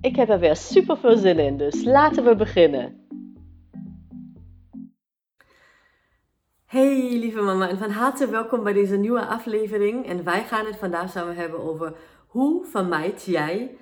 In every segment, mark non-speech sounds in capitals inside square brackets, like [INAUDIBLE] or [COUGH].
Ik heb er weer super veel zin in, dus laten we beginnen. Hey lieve mama en van harte welkom bij deze nieuwe aflevering. En wij gaan het vandaag samen hebben over hoe vermijd jij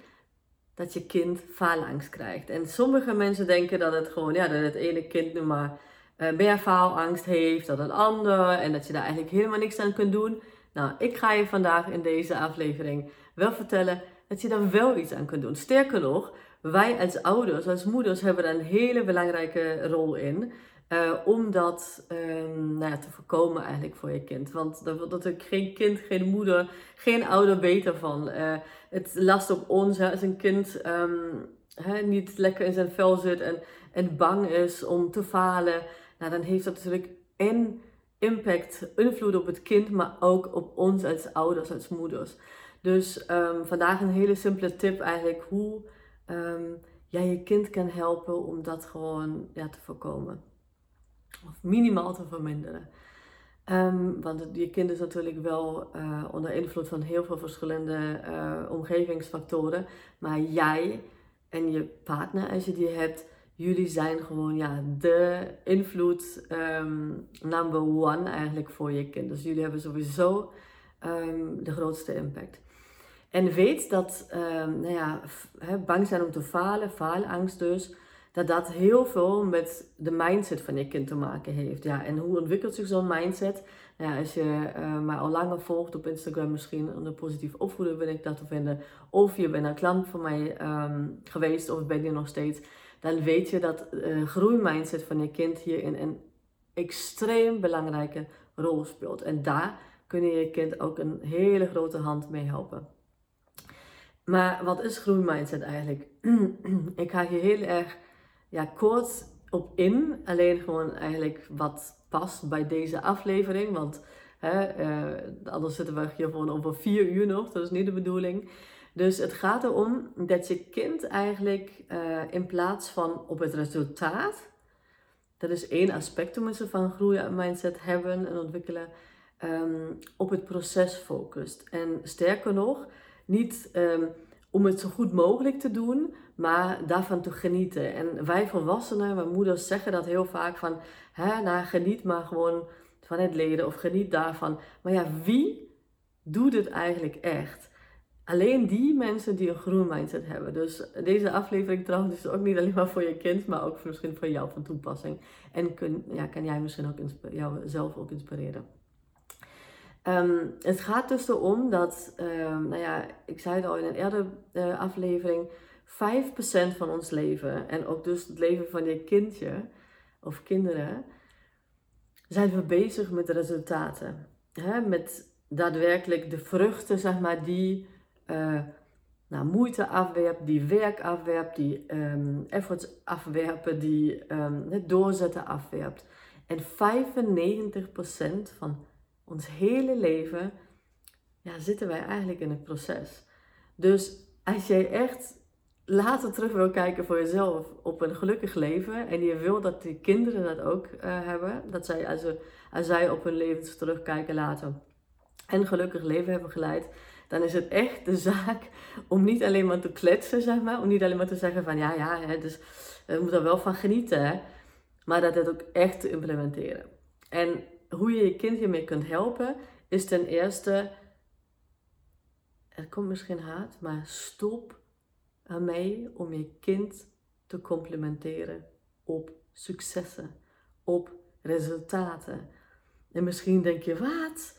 dat je kind faalangst krijgt. En sommige mensen denken dat het gewoon, ja, dat het ene kind nu maar uh, meer faalangst heeft dan een ander. En dat je daar eigenlijk helemaal niks aan kunt doen. Nou, ik ga je vandaag in deze aflevering wel vertellen dat je daar wel iets aan kunt doen. Sterker nog, wij als ouders, als moeders, hebben daar een hele belangrijke rol in. Uh, om dat um, nou te voorkomen eigenlijk voor je kind. Want dat, dat er geen kind, geen moeder, geen ouder beter van. Uh, het last op ons als een kind um, hè, niet lekker in zijn vel zit en, en bang is om te falen. Nou, dan heeft dat natuurlijk en impact, invloed op het kind, maar ook op ons als ouders, als moeders. Dus um, vandaag een hele simpele tip eigenlijk hoe um, jij je kind kan helpen om dat gewoon ja, te voorkomen. Of minimaal te verminderen. Um, want je kind is natuurlijk wel uh, onder invloed van heel veel verschillende uh, omgevingsfactoren. Maar jij en je partner, als je die hebt, jullie zijn gewoon ja, de invloed um, number one eigenlijk voor je kind. Dus jullie hebben sowieso de grootste impact. En weet dat um, nou ja, bang zijn om te falen, faalangst dus, dat dat heel veel met de mindset van je kind te maken heeft. Ja, en hoe ontwikkelt zich zo'n mindset? Nou ja, als je uh, mij al langer volgt op Instagram misschien onder positief opvoeden ben ik dat te vinden. Of je bent een klant van mij um, geweest of ben je nog steeds dan weet je dat uh, groeimindset van je kind hierin een extreem belangrijke rol speelt. En daar kun je je kind ook een hele grote hand mee helpen. Maar wat is groeimindset eigenlijk? [CLEARS THROAT] ik ga hier heel erg ja, kort op in. Alleen gewoon eigenlijk wat past bij deze aflevering. Want hè, uh, anders zitten we hier gewoon over vier uur nog. Dat is niet de bedoeling. Dus het gaat erom dat je kind eigenlijk uh, in plaats van op het resultaat, dat is één aspect ze van groeien en mindset hebben en ontwikkelen, um, op het proces focust. En sterker nog, niet um, om het zo goed mogelijk te doen, maar daarvan te genieten. En wij volwassenen, mijn moeders zeggen dat heel vaak van, hè, nou geniet maar gewoon van het leren of geniet daarvan. Maar ja, wie doet het eigenlijk echt? alleen die mensen die een groen mindset hebben. Dus deze aflevering trouwens is ook niet alleen maar voor je kind, maar ook misschien voor jou van toepassing. En kun, ja, kan jij misschien ook jouzelf ook inspireren. Um, het gaat dus erom dat, um, nou ja, ik zei het al in een eerdere uh, aflevering, 5% van ons leven en ook dus het leven van je kindje of kinderen, zijn we bezig met resultaten. Hè? Met daadwerkelijk de vruchten, zeg maar, die uh, nou, moeite afwerpt, die werk afwerpt, die um, efforts afwerpen, die doorzetten afwerpt. En 95% van ons hele leven ja, zitten wij eigenlijk in het proces. Dus als jij echt later terug wil kijken voor jezelf op een gelukkig leven en je wil dat die kinderen dat ook uh, hebben, dat zij als, ze, als zij op hun leven terugkijken later en gelukkig leven hebben geleid, dan is het echt de zaak om niet alleen maar te kletsen, zeg maar. Om niet alleen maar te zeggen van ja, ja, hè, dus we moeten er wel van genieten. Hè, maar dat het ook echt te implementeren. En hoe je je kind hiermee kunt helpen, is ten eerste, er komt misschien haat, maar stop ermee om je kind te complimenteren op successen, op resultaten. En misschien denk je, wat?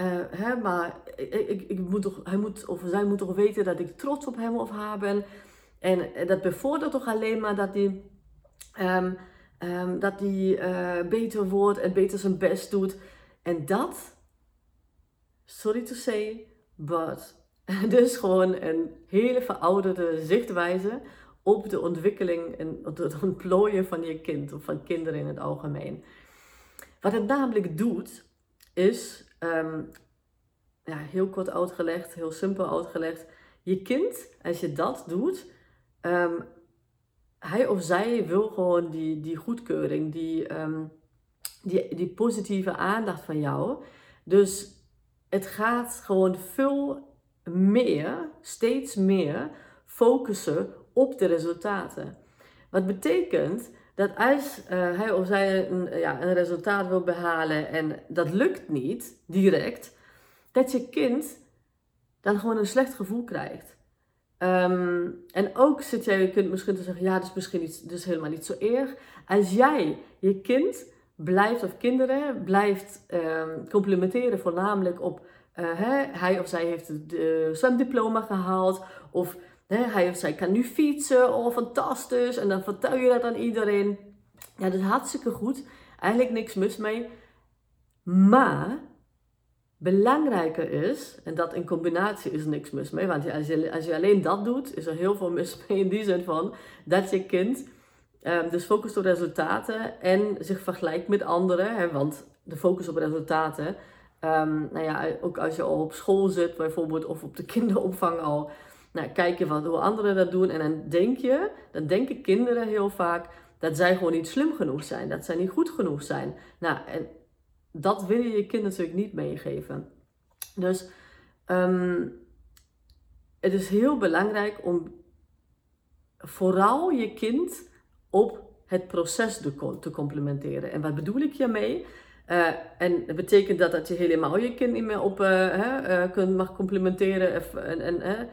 Uh, hè, maar ik, ik, moet toch, hij moet, of zij moet toch weten dat ik trots op hem of haar ben. En eh, dat bevordert toch alleen maar dat hij um, um, dat die, uh, beter wordt en beter zijn best doet. En dat, sorry to say, but [LAUGHS] Dus gewoon een hele verouderde zichtwijze op de ontwikkeling en het ontplooien van je kind of van kinderen in het algemeen. Wat het namelijk doet, is, ehm, ja, heel kort uitgelegd, heel simpel uitgelegd, je kind, als je dat doet, ehm, hij of zij wil gewoon die, die goedkeuring, die, ehm, die, die positieve aandacht van jou. Dus het gaat gewoon veel meer, steeds meer focussen op de resultaten. Wat betekent dat als uh, hij of zij een, ja, een resultaat wil behalen en dat lukt niet direct, dat je kind dan gewoon een slecht gevoel krijgt. Ehm, en ook zit jij je kind misschien te zeggen, ja, dat is misschien niet, dus helemaal niet zo erg. Als jij je kind blijft, of kinderen, blijft um, complimenteren voornamelijk op uh, hè, hij of zij heeft zijn diploma gehaald, of hè, hij of zij kan nu fietsen, oh fantastisch, en dan vertel je dat aan iedereen. Ja, dat is hartstikke goed, eigenlijk niks mis mee. Maar belangrijker is, en dat in combinatie is niks mis mee, want als je, als je alleen dat doet, is er heel veel mis [LAUGHS] mee in die zin van dat je kind um, dus focust op resultaten en zich vergelijkt met anderen, hè, want de focus op resultaten, um, nou ja, ook als je al op school zit bijvoorbeeld of op de [LAUGHS] kinderopvang al, nou, kijk je wat, hoe anderen dat doen en dan denk je, dan denken kinderen heel vaak dat zij gewoon niet slim genoeg zijn, dat zij niet goed genoeg zijn. Nou, en dat wil je je kind natuurlijk niet meegeven. Dus um, het is heel belangrijk om vooral je kind op het proces te complementeren. En wat bedoel ik hiermee? Uh, en dat betekent dat, dat je helemaal je kind niet meer op uh, kunt, mag complimenteren en, en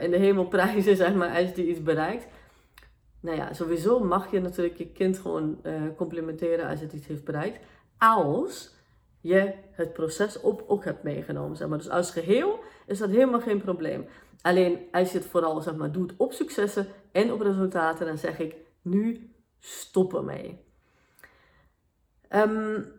in de hemel prijzen, [LAUGHS] zeg maar, als die iets bereikt. Nou ja, sowieso mag je natuurlijk je kind gewoon complimenteren als het iets heeft bereikt als je het proces op ook hebt meegenomen. Zeg maar. Dus als geheel is dat helemaal geen probleem. Alleen als je het vooral zeg maar, doet op successen en op resultaten, dan zeg ik nu stop ermee. Um,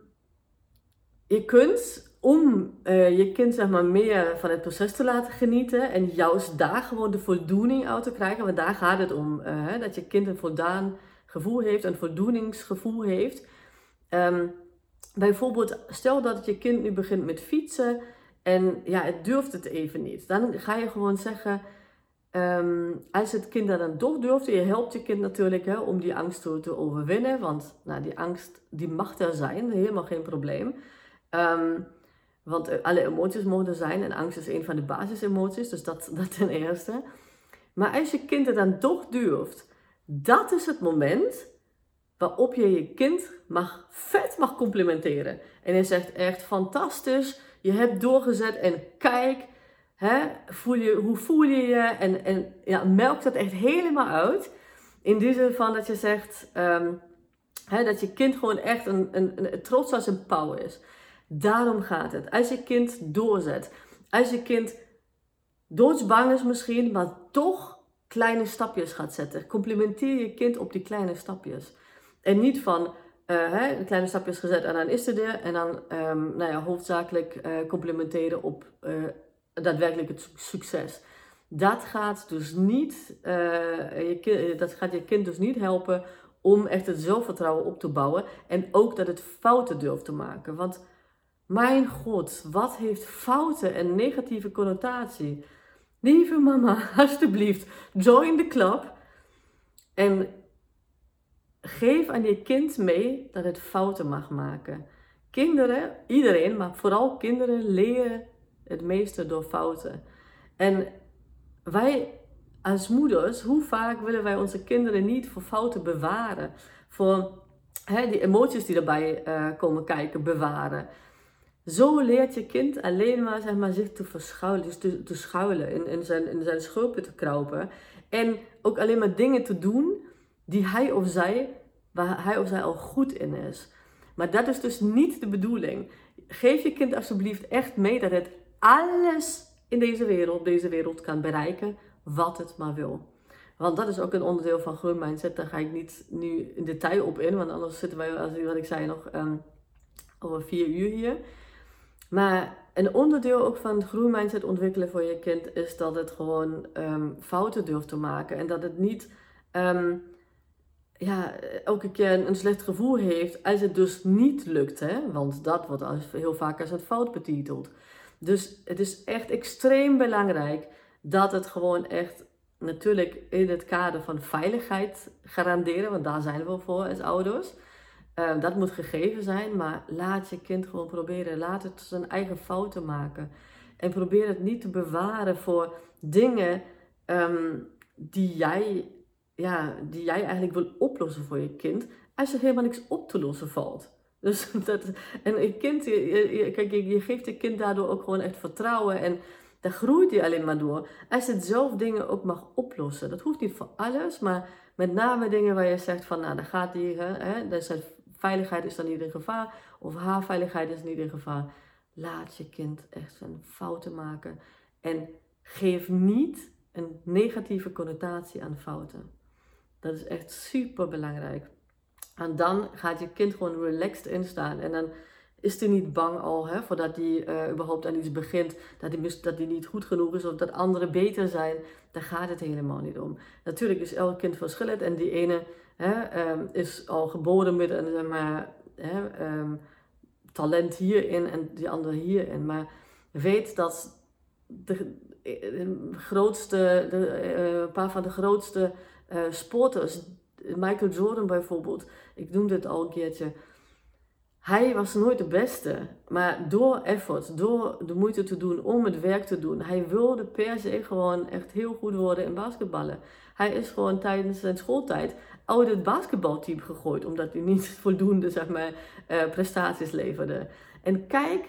je kunt om uh, je kind zeg maar, meer van het proces te laten genieten en juist daar gewoon de voldoening uit te krijgen, want daar gaat het om, uh, dat je kind een voldaan gevoel heeft, een voldoeningsgevoel heeft. Um, bijvoorbeeld, stel dat je kind nu begint met fietsen en ja, het durft het even niet. Dan ga je gewoon zeggen, ehm, als het kind dan toch durft, je helpt je kind natuurlijk hè, om die angst te, te, overwinnen, want nou, die angst die mag er zijn, helemaal geen probleem. Um, want alle emoties mogen er zijn en angst is een van de basisemoties, dus dat, [LAUGHS] dat ten eerste. Maar als je kind het dan toch durft, dat is het moment waarop je je kind mag, vet mag complimenteren. En hij zegt echt fantastisch, je hebt doorgezet en kijk, hè, voel je, hoe voel je je? En, en ja, melk dat echt helemaal uit. In die zin van dat je zegt um, hè, dat je kind gewoon echt een, een, een, trots als een pauw is. Daarom gaat het. Als je kind doorzet, als je kind doodsbang is misschien, maar toch kleine stapjes gaat zetten. Complimenteer je kind op die kleine stapjes. En niet van uh, hè, kleine stapjes gezet en dan is het er. En dan um, nou ja, hoofdzakelijk uh, complementeren op uh, daadwerkelijk het succes. Dat gaat dus niet, je dat gaat je kind dus niet helpen om echt het zelfvertrouwen op te bouwen. En ook dat het fouten durft te maken. Want mijn god, wat heeft fouten een negatieve connotatie? Lieve mama, [LAUGHS] alsjeblieft, join the club. En geef aan je kind mee dat het fouten mag maken. Kinderen, iedereen, maar vooral kinderen leren het meeste door fouten. En wij als moeders, hoe vaak willen wij onze kinderen niet voor fouten bewaren? Voor hè, die emoties die erbij uh, komen kijken, bewaren. Zo leert je kind alleen maar, maar zich te verschuilen, dus te, te schuilen, in, in, zijn, in zijn schulpen te kruipen. En ook alleen maar dingen te doen die hij of zij, waar hij of zij al goed in is. Maar dat is dus niet de bedoeling. Geef je kind alsjeblieft echt mee dat het alles in deze wereld, deze wereld kan bereiken wat het maar wil. Want dat is ook een onderdeel van groeimindset. Daar ga ik niet nu in detail op in, want anders zitten wij, als wat ik zei, nog um, over vier uur hier. Maar een onderdeel ook van groeimindset ontwikkelen voor je kind is dat het gewoon ehm, fouten durft te maken. En dat het niet um, ja, elke keer een, slecht gevoel heeft als het dus niet lukt. Hè? Want dat wordt als, heel vaak als een fout betiteld. Dus het is echt extreem belangrijk dat het gewoon echt natuurlijk in het kader van veiligheid garanderen, want daar zijn we voor als ouders. Ehm, dat moet gegeven zijn, maar laat je kind gewoon proberen. Laat het zijn eigen fouten maken. En probeer het niet te bewaren voor dingen um, die, jij, ja, die jij eigenlijk wil oplossen voor je kind, als er helemaal niks op te lossen valt. Dus [LAUGHS] dat, en een kind, je, kijk, je, je geeft je kind daardoor ook gewoon echt vertrouwen en daar groeit hij alleen maar door. Als het zelf dingen ook mag oplossen. Dat hoeft niet voor alles, maar met name dingen waar je zegt van, nou, dan gaat hij, hè, hè, zijn veiligheid is dan niet in gevaar, of haar veiligheid is niet in gevaar. Laat je kind echt zijn fouten maken en geef niet een negatieve connotatie aan fouten. Dat is echt super belangrijk. En dan gaat je kind gewoon relaxed instaan. En dan is hij niet bang al, hè, voordat hij uh, überhaupt aan iets begint, dat hij, dat niet goed genoeg is of dat anderen beter zijn. Daar gaat het helemaal niet om. Natuurlijk is elk kind verschillend en die ene hè, um, is al geboren met een zeg maar, hè, um, talent hierin en die andere hierin. Maar weet dat de, grootste, de, een paar van de grootste uh, sporters, Michael Jordan bijvoorbeeld, ik noemde het al een keertje hij was nooit de beste, maar door effort, door de moeite te doen om het werk te doen, hij wilde per se gewoon echt heel goed worden in basketballen. Hij is gewoon tijdens zijn schooltijd uit het basketbalteam gegooid, omdat hij niet [LAUGHS] voldoende zeg maar, uh, prestaties leverde. En kijk,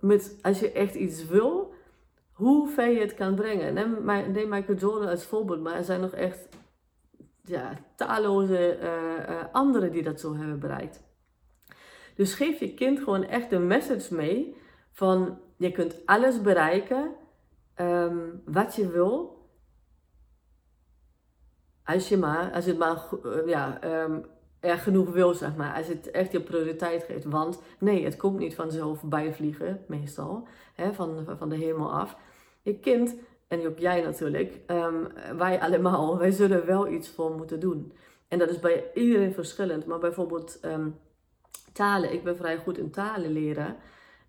met, als je echt iets wil, hoe ver je het kan brengen. Neem, neem Michael Jordan als voorbeeld, maar er zijn nog echt ja, talloze uh, uh, anderen die dat zo hebben bereikt. Dus geef je kind gewoon echt een message mee van je kunt alles bereiken um, wat je wil. Als je maar, als het maar uh, ja, um, genoeg wil, zeg maar. Als het echt je prioriteit geeft. Want nee, het komt niet vanzelf bijvliegen, meestal. Hè, van, van de hemel af. Je kind, en ook jij natuurlijk, um, wij allemaal, wij zullen wel iets voor moeten doen. En dat is bij iedereen verschillend. Maar bijvoorbeeld um, talen. Ik ben vrij goed in talen leren.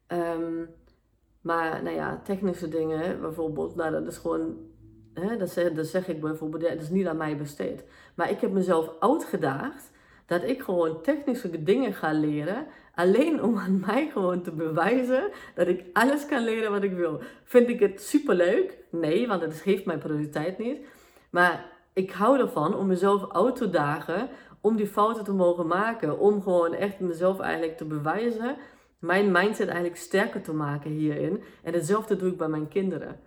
Um, maar nou ja, technische dingen bijvoorbeeld, nou dat is gewoon, hè, dat, zeg, dat zeg ik bijvoorbeeld, ja, dat is niet aan mij besteed. Maar ik heb mezelf uitgedaagd dat ik gewoon technische dingen ga leren. Alleen om aan mij gewoon te bewijzen dat ik alles kan leren wat ik wil. Vind ik het superleuk? Nee, want het geeft mijn prioriteit niet. Maar ik hou ervan om mezelf uit te dagen om die fouten te mogen maken. Om gewoon echt mezelf eigenlijk te bewijzen. Mijn mindset eigenlijk sterker te maken hierin. En hetzelfde doe ik bij mijn kinderen.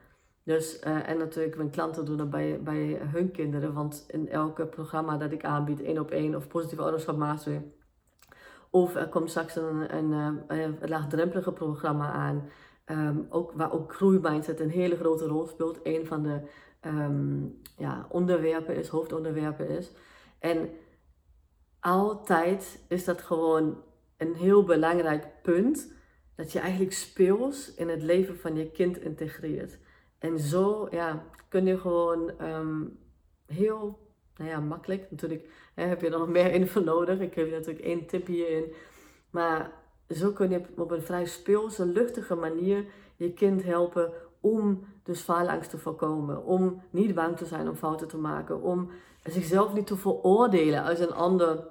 Dus, uh, en natuurlijk mijn klanten doen dat bij, bij hun kinderen. Want in elke programma dat ik aanbied, één op één of positieve ouderschap. Of er komt straks een, een, eh, laagdrempelige programma aan. Um, ook, waar ook groeimindset een hele grote rol speelt. Een van de um, ja, onderwerpen is, hoofdonderwerpen is. En altijd is dat gewoon een heel belangrijk punt. Dat je eigenlijk speels in het leven van je kind integreert. En zo ja, kun je gewoon um, heel nou ja, makkelijk, natuurlijk hè, heb je er nog meer [LAUGHS] info nodig. Ik je natuurlijk één tip hierin. Maar zo kun je op een vrij speelse, luchtige manier je kind helpen om dus faalangst te voorkomen. Om niet bang te zijn om fouten te maken. Om zichzelf niet te veroordelen als een ander,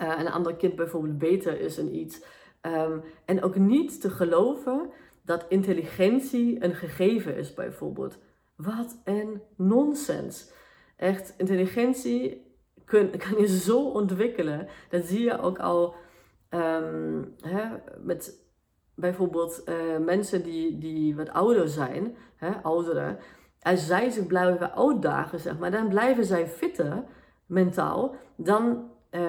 uh, een ander kind bijvoorbeeld beter is in iets. Um, en ook niet te geloven dat intelligentie een gegeven is bijvoorbeeld. Wat een nonsens. Echt, intelligentie [LAUGHS] kan je zo ontwikkelen. Dat zie je ook al um, hè, met bijvoorbeeld uh, mensen die, die wat ouder zijn, hè, ouderen, als zij zich blijven uitdagen, zeg maar, dan blijven zij fitter mentaal dan uh,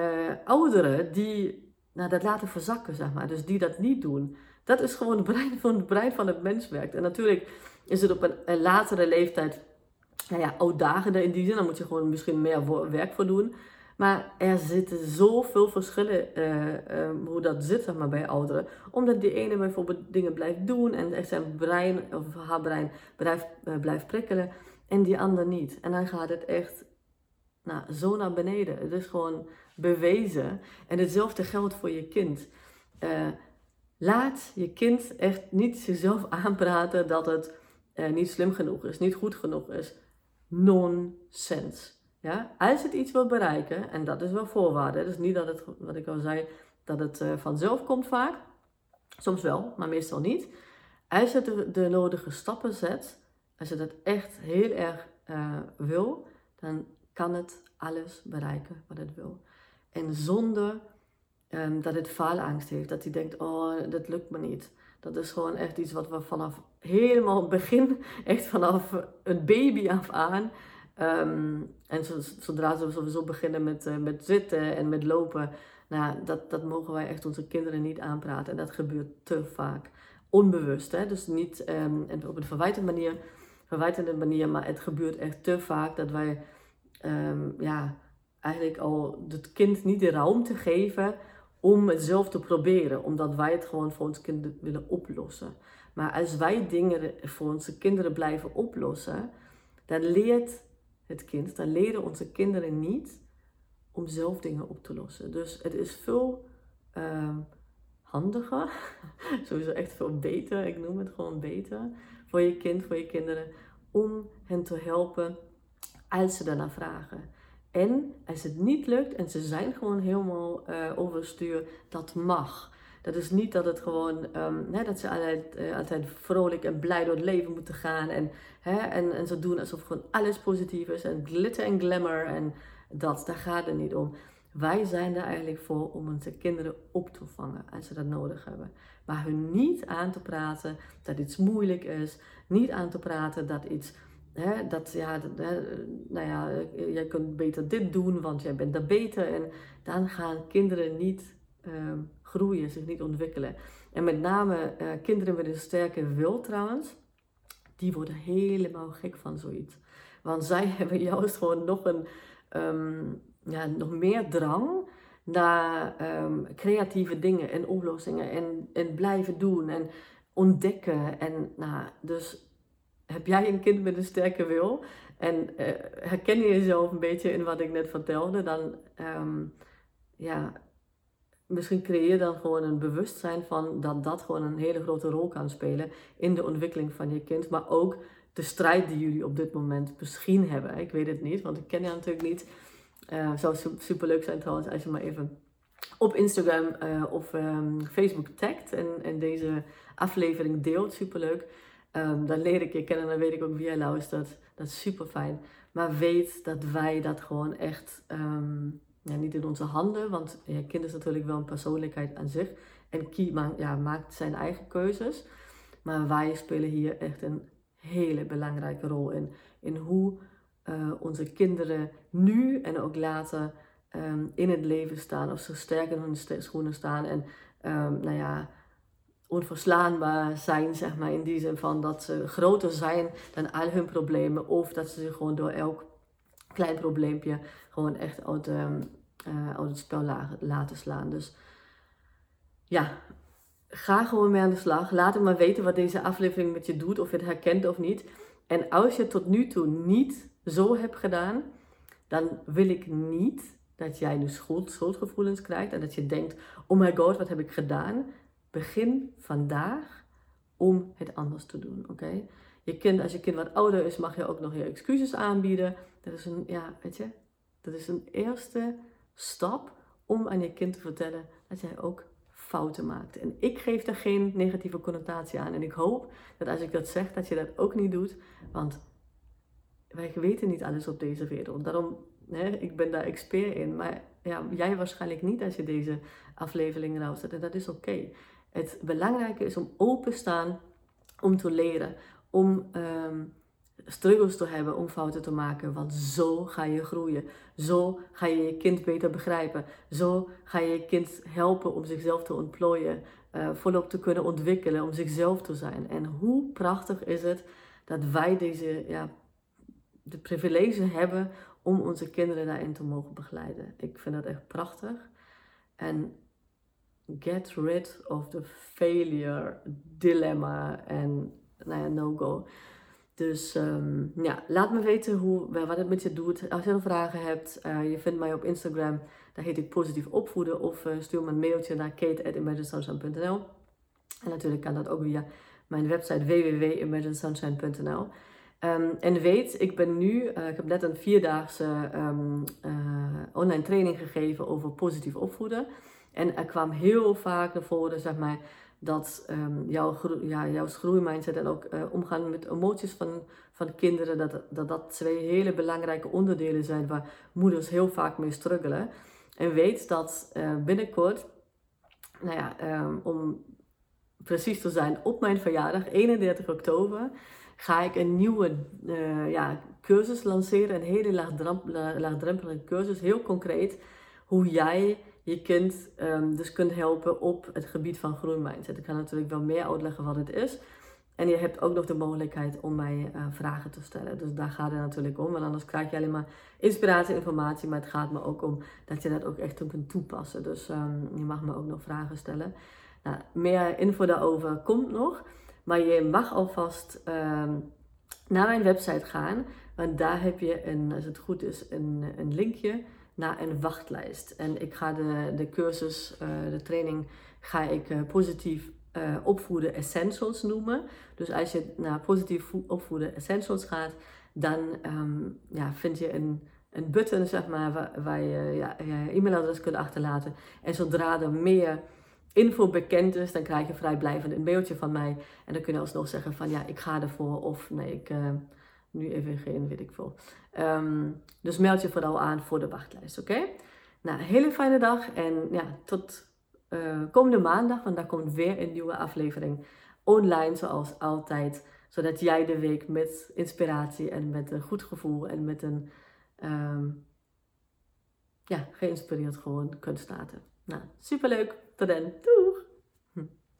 ouderen die nou, dat laten verzakken, zeg maar. Dus die dat niet doen. Dat is gewoon het brein van het, brein van het mens werkt. En natuurlijk is het op een latere leeftijd nou ja, uitdagender in die zin. Dan moet je gewoon misschien meer werk voor doen. Maar er zitten zoveel verschillen uh, hoe dat zit maar, bij ouderen. Omdat die ene bijvoorbeeld dingen blijft doen en echt zijn brein of haar brein blijft, uh, blijft prikkelen en die ander niet. En dan gaat het echt nou, zo naar beneden. Het is gewoon bewezen. En hetzelfde geldt voor je kind. Uh, laat je kind echt niet zichzelf aanpraten dat het niet slim genoeg is, niet goed genoeg is. Nonsense. Ja? Als het iets wil bereiken, en dat is wel voorwaarde, dus niet dat het, wat ik al zei, dat het uh, vanzelf komt vaak. Soms wel, maar meestal niet. Als je de, nodige stappen zet, als je dat echt heel erg uh, wil, dan kan het alles bereiken wat het wil. En zonder um, dat het faalangst heeft, dat hij denkt, oh, dat lukt me niet. Dat is gewoon echt iets wat we vanaf helemaal het begin, echt vanaf een baby af aan, Um, en zodra ze sowieso beginnen met, uh, met zitten en met lopen, nou, dat, dat mogen wij echt onze kinderen niet aanpraten. En dat gebeurt te vaak. Onbewust, hè? dus niet um, op een verwijtende manier, verwijtende manier, maar het gebeurt echt te vaak dat wij um, ja, eigenlijk al het kind niet de ruimte geven om het zelf te proberen, omdat wij het gewoon voor ons kinderen willen oplossen. Maar als wij dingen voor onze kinderen blijven oplossen, dan leert het kind, dan leren onze kinderen niet om zelf dingen op te lossen. Dus het is veel uh, handiger, [LAUGHS] sowieso echt veel beter, ik noem het gewoon beter, voor je kind, voor je kinderen, om hen te helpen als ze daarna vragen. En als het niet lukt en ze zijn gewoon helemaal uh, overstuur, dat mag. Dat is niet dat het gewoon, um, hè, dat ze altijd, uh, altijd vrolijk en blij door het leven moeten gaan. En, hè, en, en zo doen alsof gewoon alles positief is. En glitter en glamour en dat, daar gaat het niet om. Wij zijn er eigenlijk voor om onze kinderen op te vangen als ze dat nodig hebben. Maar hun niet aan te praten dat iets moeilijk is. Niet aan te praten dat iets Hè, dat, ja, hè, nou ja, jij kunt beter dit doen, want jij bent daar beter. En dan gaan kinderen niet uh, groeien, zich niet ontwikkelen. En met name uh, kinderen met een sterke wil trouwens, die worden helemaal gek van zoiets. Want zij [LAUGHS] hebben juist gewoon nog een, um, ja, nog meer drang naar um, creatieve dingen en oplossingen en, en blijven doen en ontdekken. En nou, dus heb jij een kind met een sterke wil en uh, herken je jezelf een beetje in wat ik net vertelde, dan um, ja, misschien creëer dan gewoon een bewustzijn van dat dat gewoon een hele grote rol kan spelen in de ontwikkeling van je kind, maar ook de strijd die jullie op dit moment misschien hebben. Ik weet het niet, want ik ken je natuurlijk niet. Uh, het zou super leuk zijn trouwens als je maar even op Instagram uh, of um, Facebook tagt en, en deze aflevering deelt. Super leuk. Um, dan leer ik je kennen en dan weet ik ook wie jij luistert. Dat is super fijn. Maar weet dat wij dat gewoon echt um, ja, niet in onze handen, want je kind is natuurlijk wel een persoonlijkheid aan zich. En Kie ja, maakt zijn eigen keuzes. Maar wij spelen hier echt een hele belangrijke rol in. In hoe uh, onze kinderen nu en ook later um, in het leven staan. Of ze sterk in hun schoenen staan. En um, nou ja, onverslaanbaar zijn, zeg maar. In die zin van dat ze groter zijn dan al hun problemen. Of dat ze zich gewoon door elk klein probleempje gewoon echt uit, uh, uit het spel laten slaan. Dus ja, ga gewoon mee aan de slag. Laat hem maar weten wat deze aflevering met je doet, of je het herkent of niet. En als je het tot nu toe niet zo hebt gedaan, dan wil ik niet dat jij nu schuld, schuldgevoelens krijgt en dat je denkt: oh my god, wat heb ik gedaan? Begin vandaag om het anders te doen, oké? Je kind, als je kind wat ouder is, mag je ook nog je excuses aanbieden. Dat is een, ja, weet je, dat is een eerste stap om aan je kind te vertellen dat jij ook fouten maakt. En ik geef daar geen negatieve connotatie aan. En ik hoop dat als ik dat zeg, dat je dat ook niet doet. Want wij weten niet alles op deze wereld. Daarom, hè, ik ben daar expert in. Maar ja, jij waarschijnlijk niet als je deze aflevering luistert. En dat is oké. Het belangrijke is om open staan, om te leren, om um, struggles te hebben om fouten te maken. Want zo ga je groeien. Zo ga je je kind beter begrijpen. Zo ga je je kind helpen om zichzelf te ontplooien. Uh, volop te kunnen ontwikkelen, om zichzelf te zijn. En hoe prachtig is het dat wij deze, ja, de privilege hebben om onze kinderen daarin te mogen begeleiden. Ik vind dat echt prachtig. En get rid of the failure dilemma en nou ja, no-go. Dus um, ja, laat me weten hoe, wat het met je doet. Als je nog vragen hebt, uh, je vindt mij op Instagram. Daar heet ik positief opvoeden. Of uh, stuur me een mailtje naar kate.imaginesunshine.nl En natuurlijk kan dat ook via mijn website www.imaginesunshine.nl um, ehm, En weet, ik ben nu, uh, ik heb net een vierdaagse um, online training gegeven over positief opvoeden. En er kwam heel vaak naar voren, zeg maar dat um, jouw, ja, jouw groeimindset en ook uh, omgaan met emoties van, van kinderen, dat, dat dat twee hele belangrijke onderdelen zijn waar moeders heel vaak mee struggelen. En weet dat uh, binnenkort, nou ja, um, om precies te zijn, op mijn verjaardag, 31 oktober, ga ik een nieuwe uh, ja, cursus lanceren. Een hele laagdrempelige cursus, heel concreet, hoe jij je kind um, dus kunt helpen op het gebied van groeimindset. Ik ga natuurlijk wel meer uitleggen wat het is. En je hebt ook nog de mogelijkheid om mij uh, vragen te stellen. Dus daar gaat het natuurlijk om. Want anders krijg je alleen maar inspiratie, informatie. Maar het gaat me ook om dat je dat ook echt kunt toepassen. Dus um, je mag me ook nog vragen stellen. Nou, meer info daarover komt nog. Maar je mag alvast um, naar mijn website gaan. Want daar heb je, een, als het goed is, een, een linkje naar een wachtlijst. En ik ga de, de cursus, uh, de training, ga ik uh, positief uh, opvoeden essentials noemen. Dus als je naar positief opvoeden essentials gaat, dan um, ja, vind je een, een button zeg maar, waar, waar je ja, je e-mailadres kunt achterlaten. En zodra er meer info bekend is, dan krijg je vrijblijvend een mailtje van mij. En dan kun je alsnog zeggen van ja, ik ga ervoor of nee, ik nu even geen, weet ik veel. Um, dus meld je vooral aan voor de wachtlijst, oké? Nou, hele fijne dag en ja, tot uh, komende maandag, want daar komt weer een nieuwe aflevering online, zoals altijd. Zodat jij de week met inspiratie en met een goed gevoel en met een, um, ja, geïnspireerd gewoon kunt starten. Nou, superleuk. Tot dan. Doeg!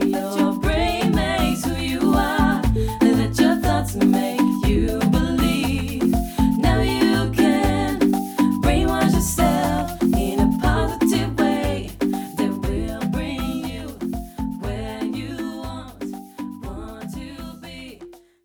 You.